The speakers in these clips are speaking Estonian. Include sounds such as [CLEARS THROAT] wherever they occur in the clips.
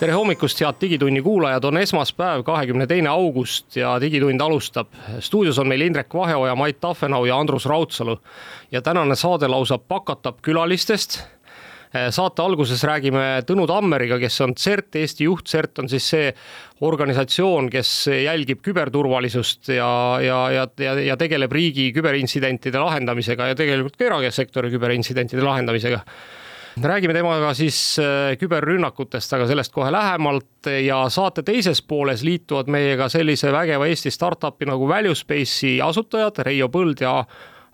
tere hommikust, head Digitunni kuulajad, on esmaspäev, kahekümne teine august ja Digitund alustab. stuudios on meil Indrek Vaheoja, Mait Tafenau ja Andrus Raudsalu. ja tänane saade lausa pakatab külalistest. saate alguses räägime Tõnu Tammeriga, kes on CERT, Eesti juht, CERT on siis see organisatsioon, kes jälgib küberturvalisust ja, ja, ja, ja, ja tegeleb riigi küberintsidentide lahendamisega ja tegelikult ka erasektori küberintsidentide lahendamisega räägime temaga siis äh, küberrünnakutest, aga sellest kohe lähemalt ja saate teises pooles liituvad meiega sellise vägeva Eesti startup'i nagu Valuespace'i asutajad Reijo Põld ja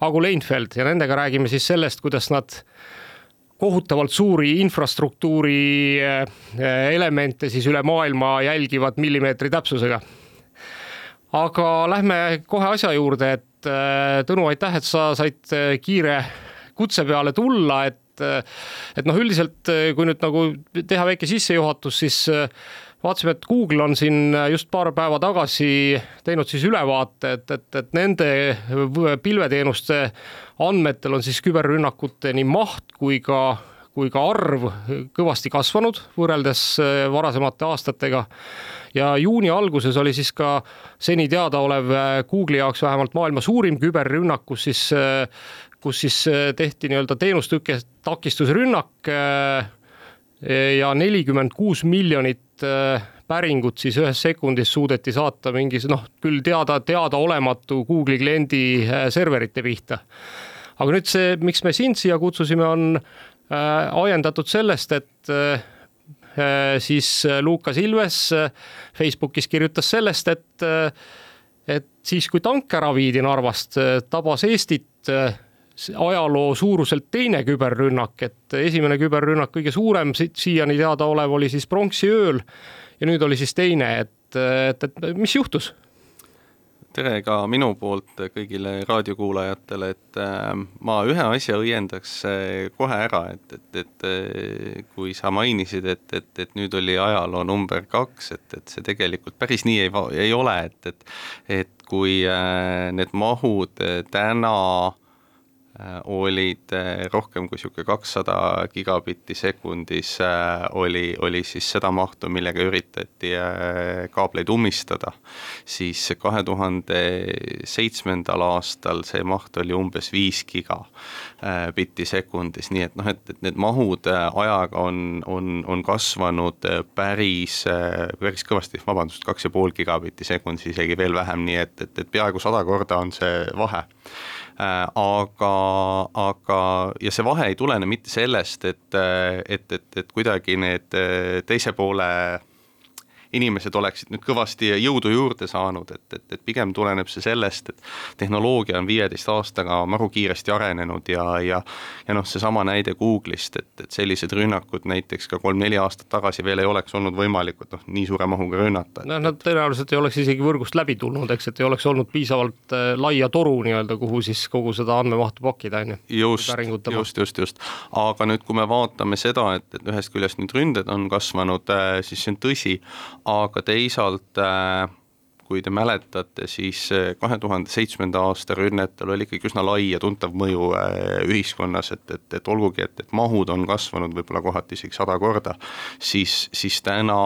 Agu Leinfeld ja nendega räägime siis sellest, kuidas nad kohutavalt suuri infrastruktuuri äh, elemente siis üle maailma jälgivad millimeetri täpsusega. aga lähme kohe asja juurde, et äh, Tõnu, aitäh, et sa said kiire kutse peale tulla, et et et noh, üldiselt kui nüüd nagu teha väike sissejuhatus, siis äh, vaatasime, et Google on siin just paar päeva tagasi teinud siis ülevaate, et, et, et nende pilveteenuste andmetel on siis küberrünnakute nii maht kui ka kui ka arv kõvasti kasvanud võrreldes varasemate aastatega. ja juuni alguses oli siis ka seni teadaolev Google'i jaoks vähemalt maailma suurim küberrünnak, kus siis kus siis äh, tehti nii-öelda teenustõkke takistusrünnak äh, ja nelikümmend kuus miljonit äh, päringut siis ühes sekundis suudeti saata mingis noh, küll teada, teadaolematu Google'i kliendi serverite pihta. aga nüüd see, miks me sind siia kutsusime, on ajendatud sellest, et siis Lukas Ilves Facebookis kirjutas sellest, et et siis, kui tank ära viidi Narvast, tabas Eestit ajaloo suuruselt teine küberrünnak, et esimene küberrünnak, kõige suurem siiani teadaolev oli siis pronksiööl ja nüüd oli siis teine, et, et, et mis juhtus? tere ka minu poolt kõigile raadiokuulajatele, et äh, ma ühe asja õiendaks äh, kohe ära, et, et, et äh, kui sa mainisid, et, et, et nüüd oli ajaloo number kaks, et, et see tegelikult päris nii ei, ei ole, et, et et kui need mahud täna Äh, olid äh, rohkem kui niisugune kakssada gigabitti sekundis äh, oli, oli siis seda mahtu, millega üritati kaableid ummistada, siis kahe tuhande seitsmendal aastal see maht oli umbes viis gigabitti sekundis, nii et noh, et, et need mahud ajaga on, on, on kasvanud päris, päris kõvasti, vabandust, kaks ja pool gigabitti sekundis, isegi veel vähem, nii et, et, et peaaegu sada korda on see vahe. Äh, aga, aga, ja see vahe ei tulene mitte sellest, et, et, et, et kuidagi need teise poole inimesed oleksid nüüd kõvasti jõudu juurde saanud, et, et, et pigem tuleneb see sellest, et tehnoloogia on viieteist aastaga maru kiiresti arenenud ja, ja ja noh, seesama näide Google'ist, et, et sellised rünnakud näiteks ka kolm-neli aastat tagasi veel ei oleks olnud võimalikud noh, nii suure mahuga rünnata. noh, nad tõenäoliselt ei oleks isegi võrgust läbi tulnud, eks, et ei oleks olnud piisavalt äh, laia toru nii-öelda, kuhu siis kogu seda andmemahtu pakkida, on ju. just, just, just, just. aga nüüd, kui me vaatame seda, et, et ühest küljest nüüd ründed on kasvanud, äh, siis see on tõsi, aga teisalt äh, kui te mäletate, siis äh, kahe tuhande seitsmenda aasta rünnetel oli ikkagi üsna lai ja tuntav mõju äh, ühiskonnas, et, et, et olgugi, et, et mahud on kasvanud võib-olla kohati isegi sada korda, siis, siis täna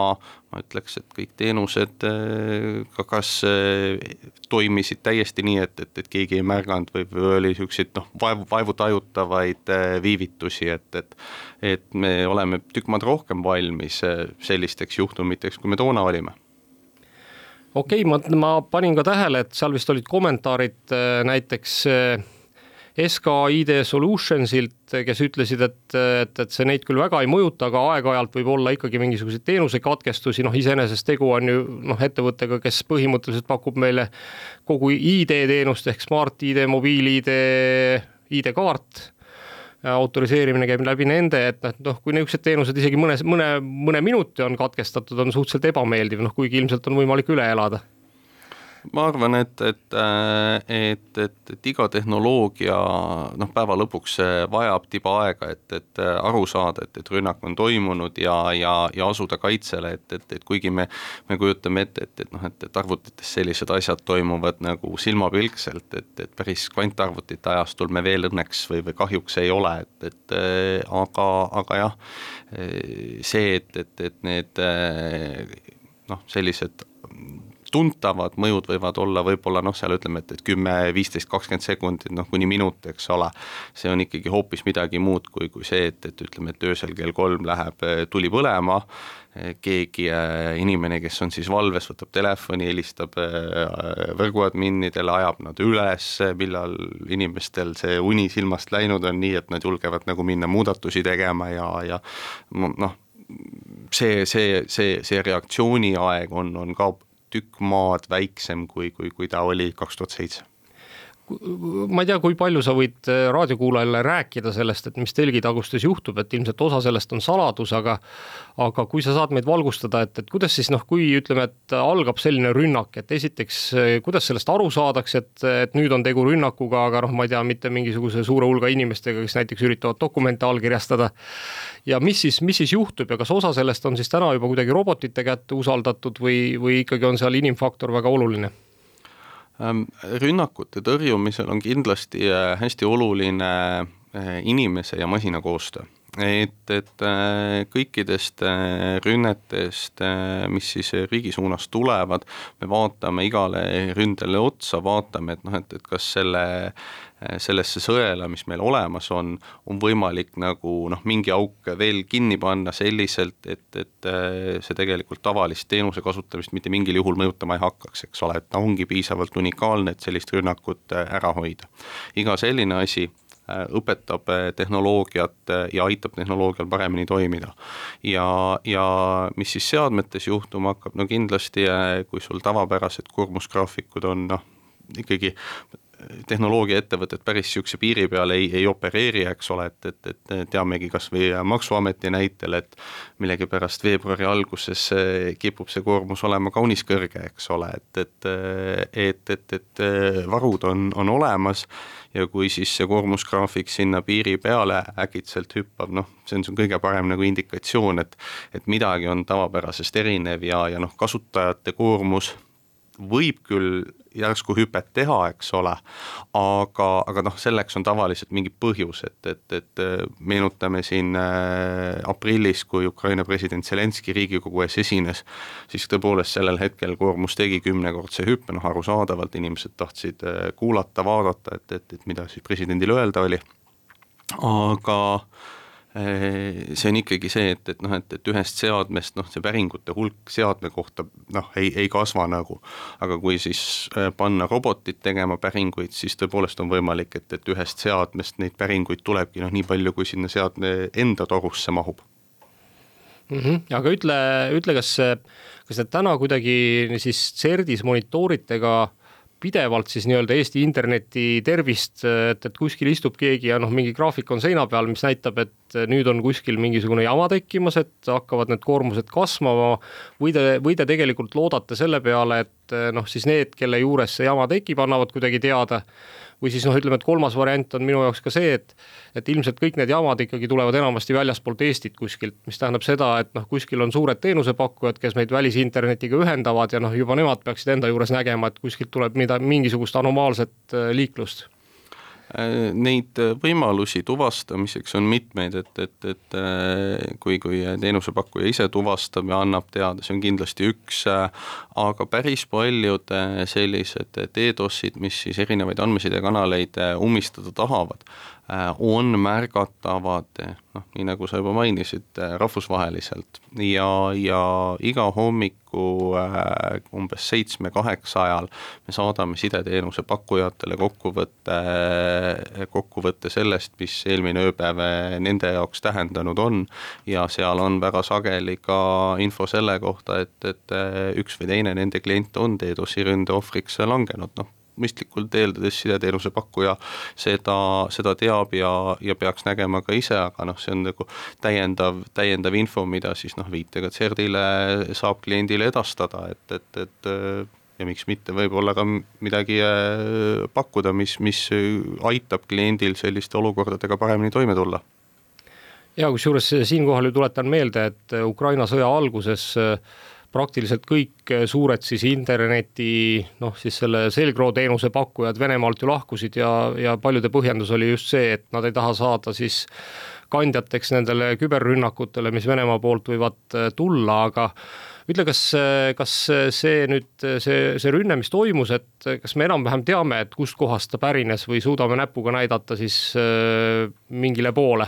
ma ütleks, et kõik teenused ka kas toimisid täiesti nii, et, et, et keegi ei märganud või, või oli niisuguseid noh, vaevu, vaevutajutavaid viivitusi, et, et et me oleme tükk maad rohkem valmis sellisteks juhtumiteks, kui me toona olime okei okay,, ma, ma panin ka tähele, et seal vist olid kommentaarid äh, näiteks äh, SKID Solutionsilt, kes ütlesid, et, et, et see neid küll väga ei mõjuta, aga aeg-ajalt võib olla ikkagi mingisuguseid teenusekatkestusi, noh iseenesest tegu on ju noh, ettevõttega, kes põhimõtteliselt pakub meile kogu ID-teenust ehk Smart-ID, mobiil-ID, ID-kaart autoriseerimine käib läbi nende, et noh, noh, kui niisugused teenused isegi mõnes, mõne, mõne minuti on katkestatud, on suhteliselt ebameeldiv, noh kuigi ilmselt on võimalik üle elada ma arvan, et, et, et, et, et iga tehnoloogia noh, päeva lõpuks vajab tiba aega, et, et aru saada, et, et rünnak on toimunud ja, ja, ja asuda kaitsele, et, et, et kuigi me, me kujutame ette, et, et noh, et, et arvutites sellised asjad toimuvad nagu silmapilkselt, et, et päris kvantarvutite ajastul me veel õnneks või, või kahjuks ei ole, et, et aga, aga jah, see, et, et, et need noh, sellised tuntavad mõjud võivad olla võib-olla noh, seal ütleme, et, et kümme, viisteist, kakskümmend sekundit, noh kuni minut, eks ole. see on ikkagi hoopis midagi muud kui, kui see, et, et ütleme, et öösel kell kolm läheb eh, tuli põlema, eh, keegi eh, inimene, kes on siis valves, võtab telefoni, helistab võrguadminnidele, ajab nad üles, millal inimestel see uni silmast läinud on, nii et nad julgevad nagu minna muudatusi tegema ja, ja noh, see, see, see, see reaktsiooniaeg on, on ka tükk maad väiksem, kui, kui, kui ta oli kaks tuhat seitse ma ei tea, kui palju sa võid äh, raadiokuulajale rääkida sellest, et mis telgitagustes juhtub, et ilmselt osa sellest on saladus, aga aga kui sa saad meid valgustada, et, et kuidas siis noh, kui ütleme, et algab selline rünnak, et esiteks, äh, kuidas sellest aru saadakse, et, et nüüd on tegu rünnakuga, aga noh, ma ei tea, mitte mingisuguse suure hulga inimestega, kes näiteks üritavad dokumente allkirjastada. ja mis siis, mis siis juhtub ja kas osa sellest on siis täna juba kuidagi robotite kätte usaldatud või, või ikkagi on seal inimfaktor väga oluline? Ähm, rünnakute tõrjumisel on kindlasti äh, hästi oluline äh, inimese ja masina koostöö. Et, et äh, kõikidest rünnetest, mis siis riigi suunas tulevad, me vaatame igale ründele otsa, vaatame, et noh, et, et kas selle sellesse sõela, mis meil olemas on, on võimalik nagu noh, mingi auk veel kinni panna selliselt, et, et äh, see tegelikult tavalist teenuse kasutamist mitte mingil juhul mõjutama ei hakkaks, eks ole, et ta ongi piisavalt unikaalne, et sellist rünnakut äh, ära hoida. iga selline asi õpetab tehnoloogiat ja aitab tehnoloogial paremini toimida. ja, ja mis siis seadmetes juhtuma hakkab, no kindlasti kui sul tavapärased koormusgraafikud on noh, ikkagi tehnoloogiaettevõtted päris niisuguse piiri peal ei, ei opereeri, eks ole, et, et, et teamegi kas või Maksuameti näitel, et millegipärast veebruari alguses kipub see koormus olema kaunis kõrge, eks ole, et, et et, et, et varud on, on olemas ja kui siis see koormusgraafik sinna piiri peale äkitselt hüppab, noh, see on, see on kõige parem nagu indikatsioon, et et midagi on tavapärasest erinev ja, ja noh, kasutajate koormus võib küll järsku hüpet teha, eks ole, aga, aga noh, selleks on tavaliselt mingi põhjus, et, et, et meenutame siin äh, aprillis, kui Ukraina president Zelenskõi Riigikogu ees esines, siis tõepoolest sellel hetkel koormus tegi kümnekordse hüppe, noh arusaadavalt inimesed tahtsid äh, kuulata, vaadata, et, et, et mida siis presidendil öelda oli, aga äh, see on ikkagi see, et, et noh, et, et ühest seadmest noh, see päringute hulk seadme kohta noh, ei, ei kasva nagu. aga kui siis äh, panna robotid tegema päringuid, siis tõepoolest on võimalik, et, et ühest seadmest neid päringuid tulebki noh, nii palju, kui sinna seadme enda torusse mahub mm. -hmm. aga ütle, ütle, kas, kas te täna kuidagi siis CERDis monitoorite ka pidevalt siis nii-öelda Eesti interneti tervist, et, et kuskil istub keegi ja noh, mingi graafik on seina peal, mis näitab, et nüüd on kuskil mingisugune jama tekkimas, et hakkavad need koormused kasvama või te, või te tegelikult loodate selle peale, et noh, siis need, kelle juures see jama tekib, annavad kuidagi teada või siis noh, ütleme, et kolmas variant on minu jaoks ka see, et et ilmselt kõik need jamad ikkagi tulevad enamasti väljaspoolt Eestit kuskilt, mis tähendab seda, et noh, kuskil on suured teenusepakkujad, kes meid välisinternetiga ühendavad ja noh, juba nemad peaksid enda juures nägema, et kuskilt tuleb mida, mingisugust anomaalset äh, liiklust neid äh, võimalusi tuvastamiseks on mitmeid, et, et, et äh, kui, kui teenusepakkuja ise tuvastab ja annab teada, see on kindlasti üks, aga päris paljud sellised DDoS-id, mis siis erinevaid andmesidekanaleid ummistada tahavad, on märgatavad noh, nii nagu sa juba mainisid, rahvusvaheliselt. Ja, ja iga hommik hommikul äh, umbes seitsme-kaheksa ajal me saadame sideteenuse pakkujatele kokkuvõtte, kokkuvõtte sellest, mis eelmine ööpäev nende jaoks tähendanud on. Ja seal on väga sageli ka info selle kohta, et, et üks või teine nende klient on DDoS-i ründe ohvriks langenud, noh mõistlikult eeldades sideteenuse pakkuja seda, seda teab ja, ja peaks nägema ka ise, aga noh, see on nagu täiendav, täiendav info, mida siis noh, viitega CERD-ile saab kliendile edastada, et, et, et ja miks mitte võib-olla ka midagi pakkuda, mis, mis aitab kliendil selliste olukordadega paremini toime tulla. Ja kusjuures siinkohal ju tuletan meelde, et Ukraina sõja alguses äh, praktiliselt kõik suured siis interneti noh, siis selle Selgro teenuse pakkujad Venemaalt ju lahkusid ja, ja paljude põhjendus oli just see, et nad ei taha saada siis kandjateks nendele küberrünnakutele, mis Venemaa poolt võivad äh, tulla, aga ütle, kas, kas see nüüd, see, see rünne, mis toimus, et kas me enam-vähem teame, et kustkohast ta pärines või suudame näpuga näidata siis mingile poole?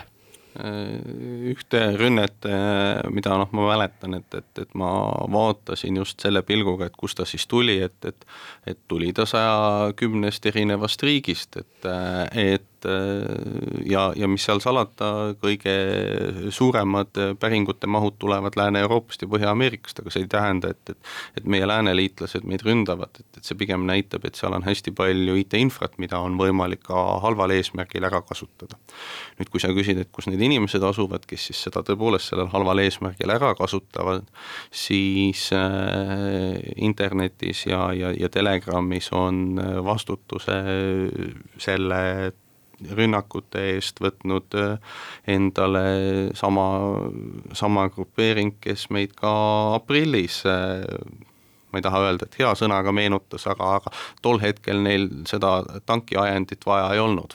Ühte rünnet, äh, mida noh, ma mäletan, et, et, et ma vaatasin just selle pilguga, et kust ta siis tuli, et, et et tuli ta saja kümnest erinevast riigist, et, et ja, ja mis seal salata, kõige suuremad päringute mahud tulevad Lääne-Euroopast ja Põhja-Ameerikast, aga see ei tähenda, et, et et meie lääneliitlased meid ründavad, et, et see pigem näitab, et seal on hästi palju IT-infrat, mida on võimalik ka halval eesmärgil ära kasutada. nüüd, kui sa küsid, et kus need inimesed asuvad, kes siis seda tõepoolest sellel halval eesmärgil ära kasutavad, siis äh, internetis ja, ja, ja Telegramis on vastutuse selle rünnakute eest võtnud äh, endale sama, sama grupeering, kes meid ka aprillis äh, ma ei taha öelda, et hea sõnaga meenutas, aga, aga tol hetkel neil seda tankiajendit vaja ei olnud.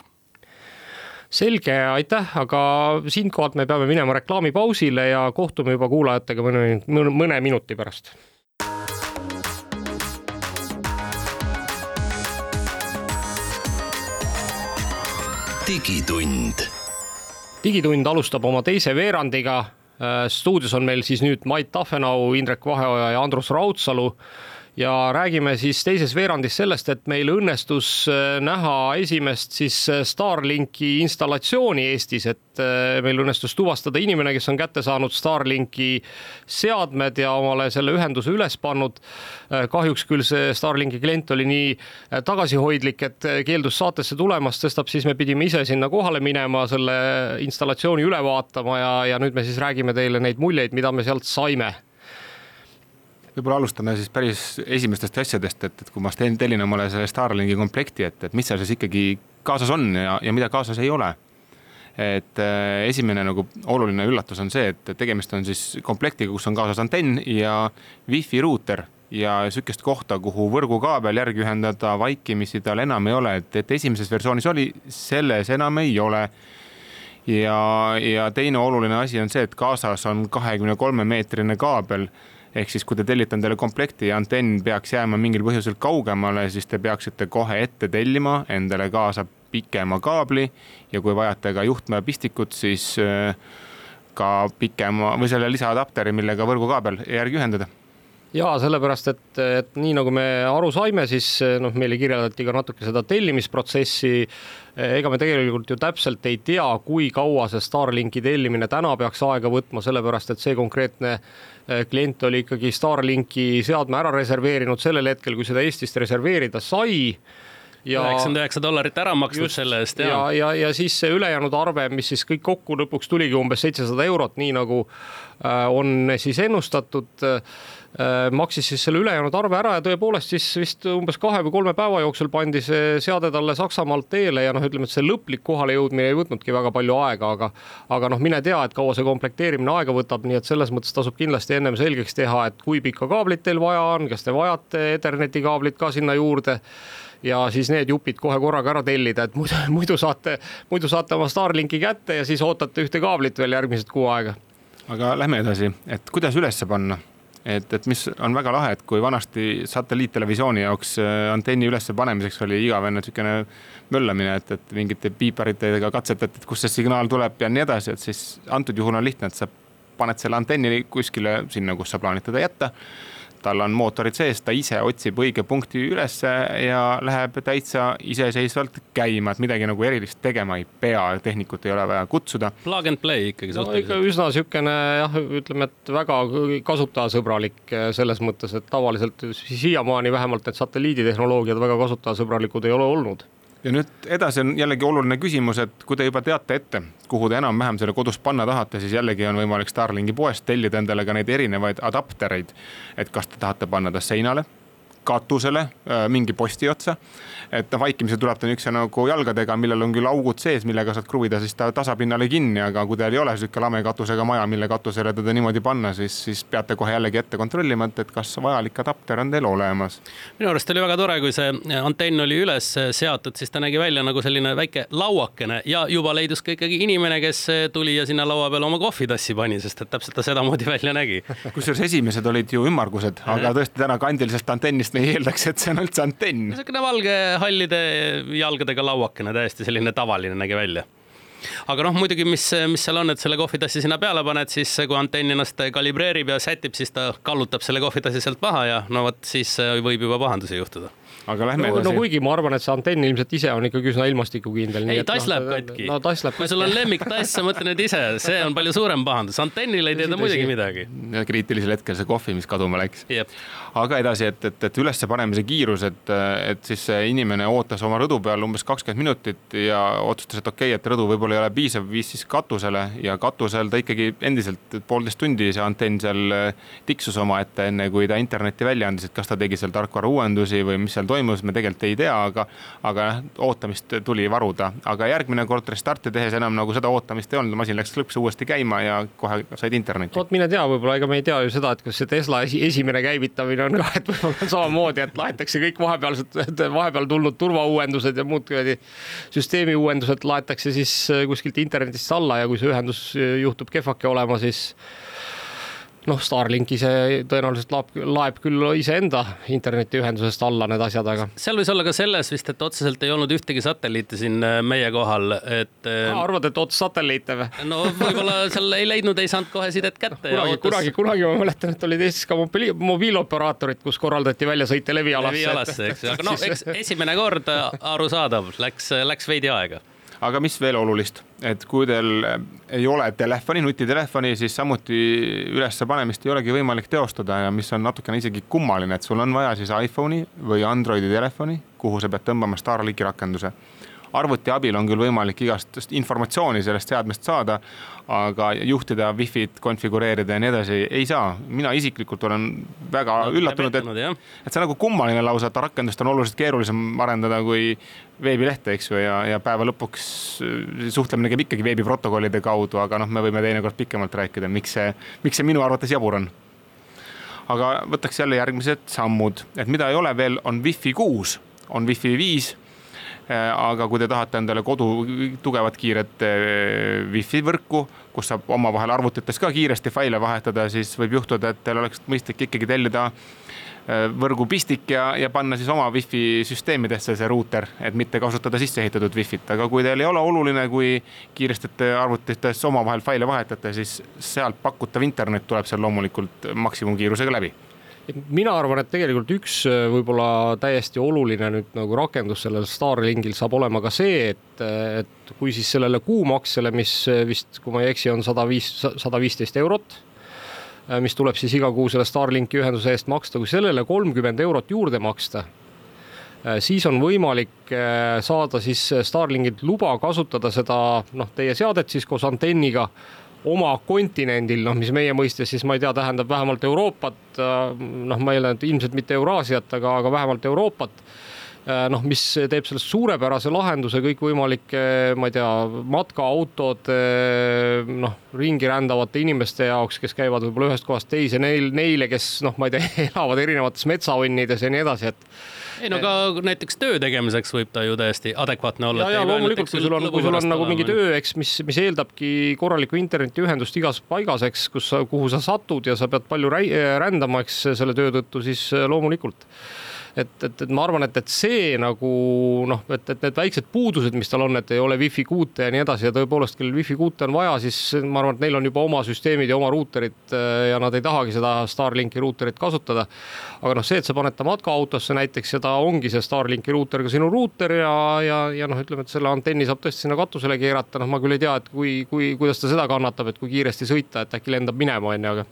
Selge, aitäh, aga siinkohalt me peame minema reklaamipausile ja kohtume juba kuulajatega mõne, mõne minuti pärast digitund. digitund alustab oma teise veerandiga. Äh, stuudios on meil siis nüüd Mait Tafenau, Indrek Vaheoja ja Andrus Raudsalu ja räägime siis teises veerandis sellest, et meil õnnestus äh, näha esimest siis äh, Starlinki installatsiooni Eestis, et äh, meil õnnestus tuvastada inimene, kes on kätte saanud Starlinki seadmed ja omale selle ühenduse üles pannud. kahjuks küll see Starlinki klient oli nii tagasihoidlik, et keeldus saatesse tulemast, sestap siis me pidime ise sinna kohale minema, selle installatsiooni üle vaatama ja, ja nüüd me siis räägime teile neid muljeid, mida me sealt saime võib-olla alustame siis päris esimestest asjadest, et, et kui ma tellin omale selle Starlinki komplekti, et, et mis seal siis ikkagi kaasas on ja, ja mida kaasas ei ole. et äh, esimene nagu oluline üllatus on see, et tegemist on siis komplektiga, kus on kaasas antenn ja wifi ruuter ja sihukest kohta, kuhu võrgukaabel järgi ühendada vaikimisi tal enam ei ole, et, et esimeses versioonis oli, selles enam ei ole ja, ja teine oluline asi on see, et kaasas on kahekümne kolme meetrine kaabel ehk siis, kui te tellite endale komplekti ja antenn peaks jääma mingil põhjusel kaugemale, siis te peaksite kohe ette tellima endale kaasa pikema kaabli ja kui vajate ka juhtmepistikut, siis äh, ka pikema või selle lisaadapteri, millega võrgukaabel järgi ühendada ja sellepärast, et, et nii nagu me aru saime, siis noh, meile kirjeldati ka natuke seda tellimisprotsessi. ega me tegelikult ju täpselt ei tea, kui kaua see Starlinki tellimine täna peaks aega võtma, sellepärast et see konkreetne eh, klient oli ikkagi Starlinki seadme ära reserveerinud sellel hetkel, kui seda Eestist reserveerida sai ja üheksakümmend üheksa dollarit ära maksnud selle eest. ja, ja, ja siis see ülejäänud arve, mis siis kõik kokku lõpuks tuligi umbes seitsesada eurot, nii nagu äh, on siis ennustatud maksis siis selle ülejäänud arve ära ja tõepoolest siis vist umbes kahe või kolme päeva jooksul pandi see seade talle Saksamaalt teele ja noh, ütleme, et see lõplik kohalejõudmine ei võtnudki väga palju aega, aga aga noh, mine tea, et kaua see komplekteerimine aega võtab, nii et selles mõttes tasub kindlasti ennem selgeks teha, et kui pikka kaablit teil vaja on, kas te vajate Etherneti kaablit ka sinna juurde ja siis need jupid kohe korraga ära tellida, et muidu, [LAUGHS] muidu saate, muidu saate oma Starlinki kätte ja siis ootate ühte kaablit veel järgmised kuu aega. aga lähme edasi, et kuidas üles panna et, et mis on väga lahe, et kui vanasti satelliittelevisiooni jaoks äh, antenni ülesse panemiseks oli igavene niisugune möllamine, et, et mingite piiparitega katsetati, et kust see signaal tuleb ja nii edasi, et siis antud juhul on lihtne, et sa paned selle antenni kuskile sinna, kus sa plaanid teda jätta tal on mootorid sees, ta ise otsib õige punkti ülesse ja läheb täitsa iseseisvalt käima, et midagi nagu erilist tegema ei pea, tehnikut ei ole vaja kutsuda. Plug and play ikkagi no, ikka üsna niisugune jah, ütleme, et väga kasutajasõbralik eh, selles mõttes, et tavaliselt siiamaani vähemalt need satelliiditehnoloogiad väga kasutajasõbralikud ei ole olnud ja nüüd edasi on jällegi oluline küsimus, et kui te juba teate ette, kuhu te enam-vähem selle kodus panna tahate, siis jällegi on võimalik Starlinki poest tellida endale ka neid erinevaid adaptereid. et kas te tahate panna ta seinale, katusele mingi posti otsa et noh, vaikimisi tuleb ta niisuguse nagu jalgadega, millel on küll augud sees, millega saad kruvida siis ta tasapinnale kinni, aga kui teil ei ole sihuke lame katusega maja, mille katusele teda niimoodi panna, siis, siis peate kohe jällegi ette kontrollima, et, et kas vajalik adapter on teil olemas. minu arust oli väga tore, kui see antenn oli üles seatud, siis ta nägi välja nagu selline väike lauakene ja juba leidus ka ikkagi inimene, kes tuli ja sinna laua peale oma kohvitassi pani, sest et täpselt ta sedamoodi [LAUGHS] välja nägi. kusjuures esimesed olid ju ümmargused, aga tõesti täna kandilisest antennist ei eeldaks, et see on üldse antenn. niisugune valge hallide jalgadega lauakene, täiesti selline tavaline nägi välja aga noh, muidugi, mis, mis seal on, et selle kohvitassi sinna peale paned, siis kui antenn ennast kalibreerib ja sätib, siis ta kallutab selle kohvitassi sealt maha ja no vot, siis võib juba pahandusi juhtuda aga lähme edasi. no kuigi ma arvan, et see antenn ilmselt ise on ikkagi üsna ilmastikukindel. ei, tass no, läheb katki. no tass läheb katki. kui sul on lemmiktass, sa mõtle nüüd ise, see on palju suurem pahandus, antennil ei tee ta muidugi midagi. kriitilisel hetkel see kohvi, mis kaduma läks. aga edasi, et, et, et ülespanemise kiirus, et, et siis see inimene ootas oma rõdu peal umbes kakskümmend minutit ja otsustas, et okei okay,, et rõdu võib-olla ei ole piisav, viis siis katusele ja katusel ta ikkagi endiselt poolteist tundi see antenn seal tiksus omaette, enne kui ta internetti välja andis, et kas ta tegi seal tarkvara uuendusi või mis seal toimus me tegelikult ei tea, aga, aga ootamist tuli varuda. aga järgmine kord restarti tehes enam nagu seda ootamist ei olnud, masin läks klõpsu uuesti käima ja kohe said internetti. vot mine tea, võib-olla ega me ei tea ju seda, et kas see Tesla esi, esimene käivitamine on ka, et võib-olla samamoodi, et laetakse kõik vahepealsed, vahepeal tulnud turvauuendused ja muud kuradi süsteemi uuendused laetakse siis kuskilt internetist alla ja kui see ühendus juhtub kehvake olema, siis noh, Starlink ise tõenäoliselt laeb, laeb küll iseenda internetiühendusest alla need asjad, aga. seal võis olla ka selles vist, et otseselt ei olnud ühtegi satelliiti siin äh, meie kohal, et. Äh, arvad, et ots satelliite või? no võib-olla seal ei leidnud, ei saanud kohe sidet kätte no,. kunagi ootas..., kunagi, kunagi ma mäletan, et olid Eestis ka mobiili, mobiiloperaatorid, kus korraldati väljasõite levialasse. levialasse, eks ju, aga noh, eks [LAUGHS] esimene kord arusaadav, läks, läks veidi aega aga mis veel olulist, et kui teil äh, ei ole telefoni, nutitelefoni, siis samuti ülespanemist ei olegi võimalik teostada ja mis on natukene isegi kummaline, et sul on vaja siis iPhone'i või Androidi telefoni, kuhu sa pead tõmbama Starlinki rakenduse arvuti abil on küll võimalik igast informatsiooni sellest seadmest saada, aga juhtida wifi't, konfigureerida ja nii edasi ei saa. mina isiklikult olen väga no, üllatunud, et, et see on nagu kummaline lausa, et rakendust on oluliselt keerulisem arendada kui veebilehte, eks ju, ja, ja päeva lõpuks äh, suhtlemine käib ikkagi veebiprotokollide kaudu, aga noh, me võime teinekord pikemalt rääkida, miks see, miks see minu arvates jabur on. Aga võtaks jälle järgmised sammud, et mida ei ole veel, on Wi-Fi kuus, on Wi-Fi viis aga kui te tahate endale kodu tugevat kiiret äh, wifi võrku, kus saab omavahel arvutites ka kiiresti faile vahetada, siis võib juhtuda, et teil oleks mõistlik ikkagi tellida äh, võrgupistik ja, ja panna siis oma wifi süsteemidesse see ruuter, et mitte kasutada sisse ehitatud wifi't, aga kui teil ei ole oluline, kui kiiresti te arvutites omavahel faile vahetate, siis sealt pakutav internet tuleb seal loomulikult maksimumkiirusega läbi mina arvan, et tegelikult üks äh, võib-olla täiesti oluline nüüd nagu rakendus sellel Starlinkil saab olema ka see, et, et kui siis sellele kuumaksele, mis vist, kui ma ei eksi, on sada viis, sada viisteist eurot, äh, mis tuleb siis iga kuu selle Starlinki ühenduse eest maksta, kui sellele kolmkümmend eurot juurde maksta, äh, siis on võimalik saada siis Starlinkilt luba kasutada seda noh, teie seadet siis koos antenniga oma kontinendil, noh, mis meie mõistes siis ma ei tea, tähendab vähemalt Euroopat, äh, noh, ma eeldan, et ilmselt mitte Euraasiat, aga, aga vähemalt Euroopat noh, mis teeb sellest suurepärase lahenduse kõikvõimalike, ma ei tea, matkaautode, noh, ringi rändavate inimeste jaoks, kes käivad võib-olla ühest kohast teise, neil, neile, kes noh, ma ei tea, [LAUGHS] elavad erinevates metsaonnides ja nii edasi, et ei no ka näiteks töö tegemiseks võib ta ju täiesti adekvaatne olla. ja, ja loomulikult, kui sul on, kui sul on nagu mingi töö, eks, mis, mis eeldabki korralikku internetiühendust igas paigas, eks, kus sa, kuhu sa satud ja sa pead palju rändama, eks selle töö tõttu, siis loomulikult et, et, et ma arvan, et, et see nagu noh, et, et need väiksed puudused, mis tal on, et ei ole wifi kuute ja nii edasi ja tõepoolest, kellel wifi kuute on vaja, siis ma arvan, et neil on juba oma süsteemid ja oma ruuterid äh, ja nad ei tahagi seda Starlinki ruuterit kasutada. aga noh, see, et sa paned ta matkaautosse näiteks ja ta ongi see Starlinki ruuter ka sinu ruuter ja, ja, ja noh, ütleme, et selle antenni saab tõesti sinna katusele keerata, noh, ma küll ei tea, et kui, kui, kuidas ta seda kannatab, et kui kiiresti sõita, et äkki lendab minema, on ju, aga.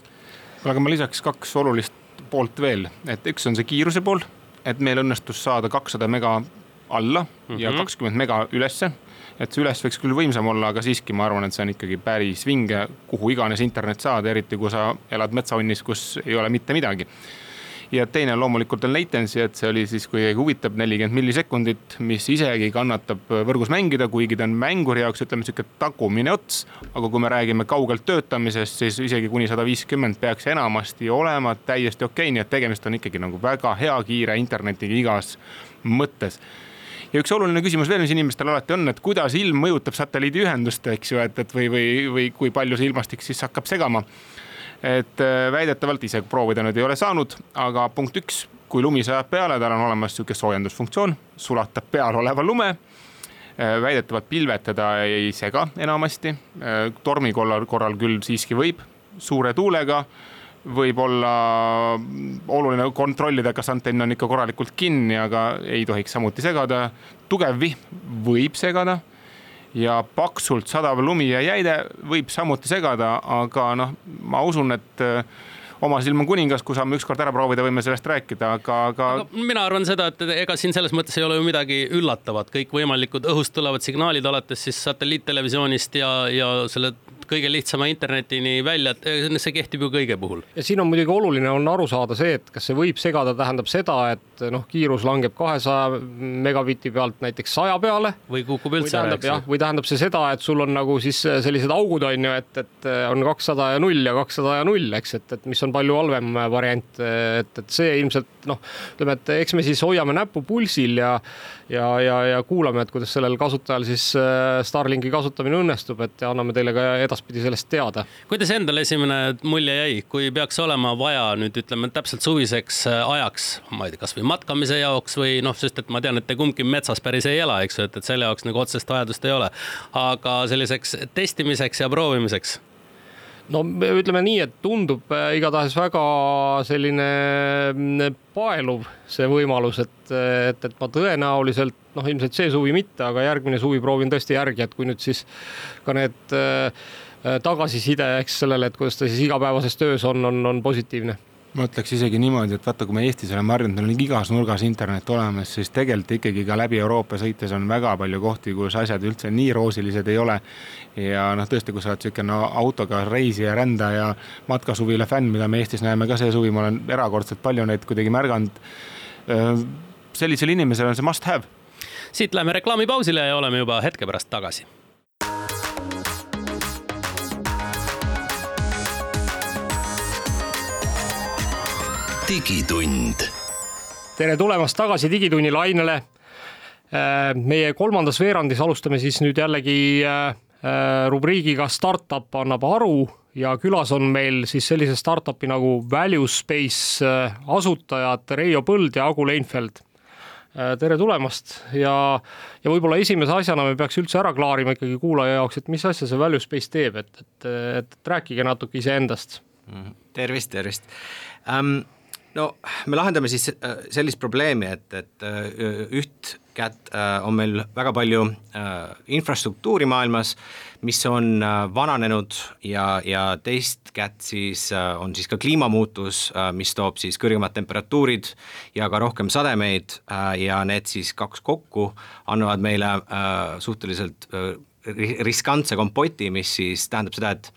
aga ma lisaks kaks olulist poolt veel, et üks on see kiiruse pool et meil õnnestus saada kakssada mega alla mm -hmm. ja mhm. kakskümmend mega ülesse. et see üles võiks küll võimsam olla, aga siiski ma arvan, et see on ikkagi päris vinge, kuhu iganes internet saada, eriti kui sa elad metsaonnis, kus ei ole mitte midagi ja teine loomulikult on latency, et see oli siis, kui huvitab nelikümmend millisekundit, mis isegi kannatab võrgus mängida, kuigi ta on mänguri jaoks ütleme sihuke tagumine ots. aga kui me räägime kaugelt töötamisest, siis isegi kuni sada viiskümmend peaks enamasti olema täiesti okei okay,, nii et tegemist on ikkagi nagu väga hea kiire internetiga igas mõttes ja üks oluline küsimus veel, mis inimestel alati on, et kuidas ilm mõjutab satelliidiühendust, eks ju, et, et või, või, või kui palju see ilmastik siis hakkab segama. Et äh, väidetavalt ise proovida nüüd ei ole saanud, aga punkt üks, kui lumi sajab peale, tal on olemas sihuke soojendusfunktsioon, sulatab peal oleva lume äh, väidetavalt pilved teda ei sega enamasti. Äh, tormi korral, korral küll siiski võib, suure tuulega võib olla oluline kontrollida, kas antenn on ikka korralikult kinni, aga ei tohiks samuti segada. tugev vihm võib segada ja paksult sadav lumi ja jäide võib samuti segada, aga noh, ma usun, et oma silm on kuningas, kui saame ükskord ära proovida, võime sellest rääkida, aga, aga. mina arvan seda, et ega siin selles mõttes ei ole ju midagi üllatavat, kõikvõimalikud õhust tulevad signaalid alates siis satelliittelevisioonist ja, ja selle kõige lihtsama internetini välja, eh, see kehtib ju kõige puhul. ja siin on muidugi oluline on aru saada see, et kas see võib segada, tähendab seda, et noh, kiirus langeb kahesaja megabitti pealt näiteks saja peale. või kukub üldse ära, eks ju. või tähendab see seda, et sul on nagu siis sellised augud on ju, et, et on kakssada ja null ja kakssada ja null, eks, et, et mis on palju halvem variant, et, et see ilmselt noh, ütleme, et eks me siis hoiame näppu pulsil ja ja, ja, ja kuulame, et kuidas sellel kasutajal siis Starlinki kasutamine õnnestub, et ja anname teile ka edaspidi sellest teada. kuidas endal esimene mulje jäi, kui peaks olema vaja nüüd ütleme täpselt suviseks äh, ajaks, ma ei tea, kasvõi matkamise jaoks või noh, sest et ma tean, et te kumbki metsas päris ei ela, eks ju, et, et selle jaoks nagu otsest vajadust ei ole. aga selliseks testimiseks ja proovimiseks no ütleme nii, et tundub äh, igatahes väga selline mm, paeluv see võimalus, et, et, et ma tõenäoliselt noh, ilmselt see suvi mitte, aga järgmine suvi proovin tõesti järgi, et kui nüüd siis ka need äh, tagasiside, eks sellele, et kuidas ta siis igapäevases töös on, on, on positiivne ma ütleks isegi niimoodi, et vaata, kui me Eestis oleme harjunud, meil on igas nurgas internet olemas, siis tegelikult ikkagi ka läbi Euroopa sõites on väga palju kohti, kus asjad üldse nii roosilised ei ole. ja noh, tõesti, kui sa oled niisugune no, autoga reisija, rändaja, matkasuvila fänn, mida me Eestis näeme ka see suvi, ma olen erakordselt palju neid kuidagi märganud. sellisel inimesel on see must have. siit läheme reklaamipausile ja oleme juba hetke pärast tagasi digitund. tere tulemast tagasi Digitunni lainele. Äh, meie kolmandas veerandis alustame siis nüüd jällegi äh, äh, rubriigiga Startup annab aru ja külas on meil siis sellise startup'i nagu Value Space asutajad Reijo Põld ja Agu Leinfeld tere tulemast ja, ja võib-olla esimese asjana me peaks üldse ära klaarima ikkagi kuulaja jaoks, et mis asja see Value Space teeb, et, et, et, et rääkige natuke iseendast. Mhm. tervist, tervist um, no me lahendame siis äh, sellist probleemi, et, et äh, üht kätt äh, on meil väga palju infrastruktuuri maailmas, mis on vananenud ja, ja teist kätt siis on siis ka kliimamuutus, mis toob siis kõrgemad temperatuurid ja ka rohkem sademeid ja need siis kaks kokku annavad meile suhteliselt riskantse kompoti, mis siis tähendab seda, et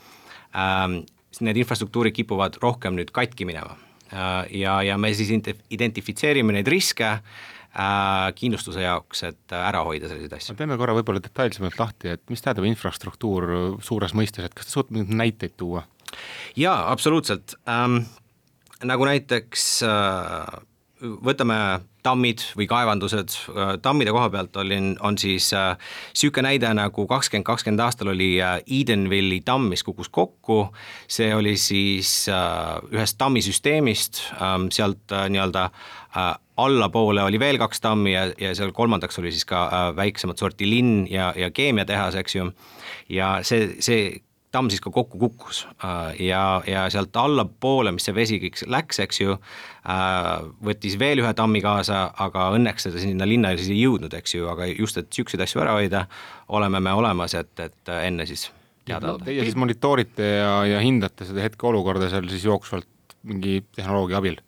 ähm, need infrastruktuurid kipuvad rohkem nüüd katki minema ja, ja me siis identifitseerime neid riske äh, kindlustuse jaoks, et äh, ära hoida selliseid asju. teeme korra võib-olla detailsemalt lahti, et mis tähendab infrastruktuur suures mõistes, et kas te suudate mingeid näiteid tuua? jaa, absoluutselt ähm,. nagu näiteks äh, võtame tammid või kaevandused, äh, tammide koha pealt olin, on siis niisugune äh, näide nagu kakskümmend, kakskümmend aastal oli äh, Edenville'i tamm, mis kukkus kokku, see oli siis ühest tammisüsteemist äh,, sealt nii-öelda allapoole oli veel kaks tammi ja, ja seal kolmandaks oli siis ka väiksemat sorti linn ja, ja keemiatehas, eks ju, ja see, see tamm siis ka kokku kukkus äh, ja, ja sealt allapoole, mis see vesi kõik läks, eks ju, äh, võttis veel ühe tammi kaasa, aga õnneks seda sinna linna siis ei jõudnud, eks ju, aga just, et niisuguseid asju ära hoida, oleme me olemas, et, et enne siis teada anda. Teie siis monitoorite ja, ja hindate seda hetkeolukorda seal siis jooksvalt mingi tehnoloogia abil?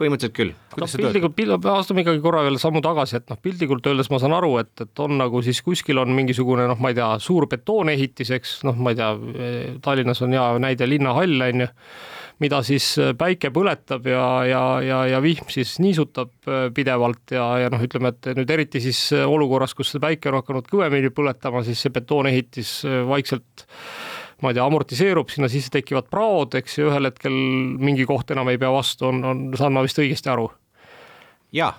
Põhimõtteliselt küll. töötab? piltlikult, astume ikkagi korra veel sammu tagasi, et noh, piltlikult öeldes ma saan aru, et, et on nagu siis kuskil on mingisugune noh, ma ei tea, suur betoonehitis, eks noh, ma ei tea, Tallinnas on hea näide linnahall on ju, mida siis päike põletab ja, ja, ja, ja vihm siis niisutab äh, pidevalt ja, ja noh, ütleme, et nüüd eriti siis olukorras, kus see päike on hakanud kõvemini põletama, siis see betoonehitis äh, vaikselt ma ei tea, amortiseerub, sinna sisse tekivad praod, eks ju, ühel hetkel mingi koht enam ei pea vastu, on, on, saan ma vist õigesti aru? jaa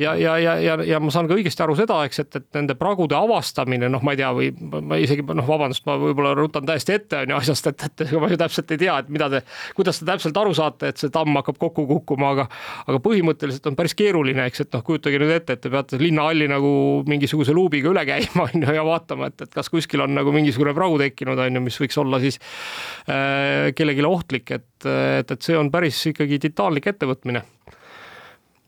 ja, ja, ja, ja, ja ma saan ka õigesti aru seda, eks, et, et nende pragude avastamine, noh, ma ei tea, või ma isegi noh, vabandust, ma võib-olla rutan täiesti ette on ju asjast, et, et ega ma ju täpselt ei tea, et mida te, kuidas te täpselt aru saate, et see tamm hakkab kokku kukkuma, aga aga põhimõtteliselt on päris keeruline, eks, et noh, kujutage nüüd ette, et te peate linnahalli nagu mingisuguse luubiga üle käima on ju ja vaatama, et, et kas kuskil on nagu mingisugune pragu tekkinud, on ju, mis võiks olla siis äh, kellelegi ohtlik, et, et, et see on päris ikkagi titaanlik ettevõtmine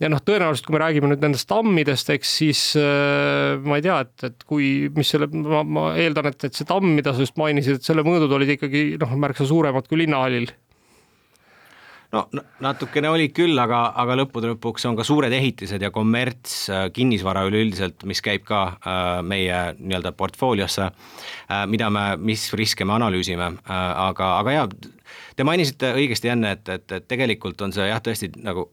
ja noh, tõenäoliselt kui me räägime nüüd nendest tammidest, eks siis äh, ma ei tea, et, et kui, mis selle, ma, ma eeldan, et, et see tamm, mida sa just mainisid, et selle mõõdud olid ikkagi noh, märksa suuremad kui linnahallil no natukene olid küll, aga, aga lõppude lõpuks on ka suured ehitised ja kommerts, äh, kinnisvara üleüldiselt, mis käib ka äh, meie nii-öelda portfooliosse äh,, mida me, mis riske me analüüsime äh,, aga, aga jaa, te mainisite õigesti enne, et, et, et tegelikult on see jah, tõesti nagu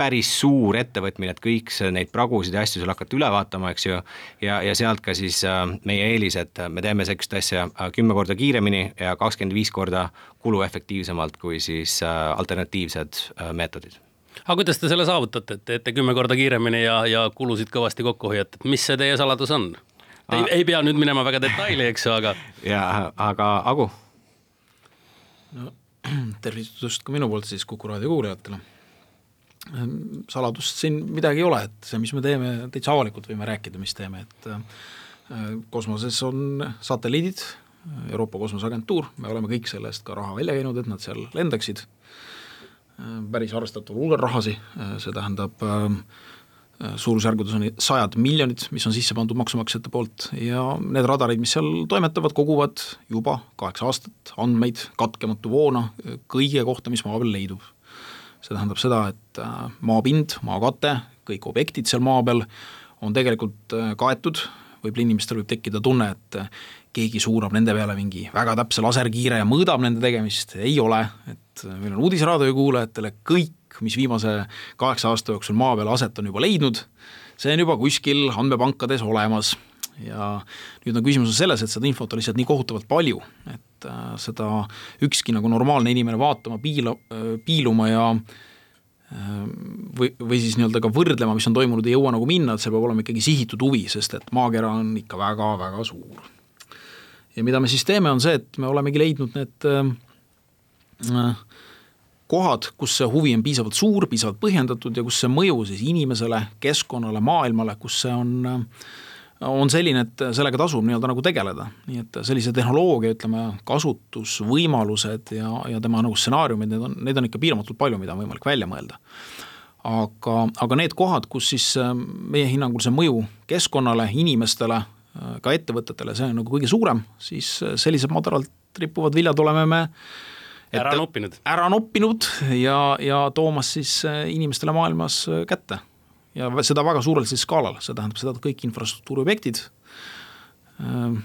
päris suur ettevõtmine, et kõik neid pragusid ja asju seal hakata üle vaatama, eks ju, ja, ja sealt ka siis äh, meie eelis, et me teeme sellist asja äh, kümme korda kiiremini ja kakskümmend viis korda kuluefektiivsemalt kui siis äh, alternatiivsed meetodid aga kuidas te selle saavutate, et teete kümme korda kiiremini ja, ja kulusid kõvasti kokku hoiate, mis see teie saladus on? ei, ei pea nüüd minema väga detaili, eks ju, aga. [LAUGHS] jaa, aga Agu? no [CLEARS THROAT] tervitust ka minu poolt siis Kuku raadio kuulajatele saladust siin midagi ei ole, et see, mis me teeme, täitsa avalikult võime rääkida, mis teeme, et äh, kosmoses on satelliidid, Euroopa Kosmoseagentuur, me oleme kõik selle eest ka raha välja käinud, et nad seal lendaksid, ehm, päris arvestataval hulgal rahasi, äh, see tähendab äh, suurusjärgudes on sajad miljonid, mis on sisse pandud maksumaksjate poolt ja need radarid, mis seal toimetavad, koguvad juba kaheksa aastat andmeid katkematu voona kõige kohta, mis maa peal leidub see tähendab seda, et äh, maapind, maakate, kõik objektid seal maa peal on tegelikult äh, kaetud, võib-olla inimestel võib tekkida tunne, et äh, keegi suunab nende peale mingi väga täpse laserkiire ja mõõdab nende tegemist, ei ole, et meil on uudisraadio kuulajatele kõik, mis viimase kaheksa aasta jooksul maa peal aset on juba leidnud, see on juba kuskil andmepankades olemas. Ja nüüd on küsimus selles, et seda infot on lihtsalt nii kohutavalt palju, et äh, seda ükski nagu normaalne inimene vaatama, piila, äh, piiluma ja äh, või, või siis nii-öelda ka võrdlema, mis on toimunud, ei jõua nagu minna, et see peab olema ikkagi sihitud huvi, sest et maakera on ikka väga-väga suur. ja mida me siis teeme, on see, et me olemegi leidnud need äh, kohad, kus see huvi on piisavalt suur, piisavalt põhjendatud ja kus see mõju siis inimesele, keskkonnale, maailmale, kus see on äh, on selline, et sellega tasub nii-öelda nagu tegeleda, nii et sellise tehnoloogia, ütleme, kasutusvõimalused ja, ja tema nagu stsenaariumid, need on, neid on ikka piiramatult palju, mida on võimalik välja mõelda. aga, aga need kohad, kus siis äh, meie hinnangul see mõju keskkonnale, inimestele, äh, ka ettevõtetele, see on nagu kõige suurem, siis äh, sellised madaralt rippuvad viljad oleme me ära noppinud. ära noppinud ja, ja toomas siis inimestele maailmas kätte ja seda väga suurel siis skaalal, see tähendab seda, et kõik infrastruktuuriobjektid ähm,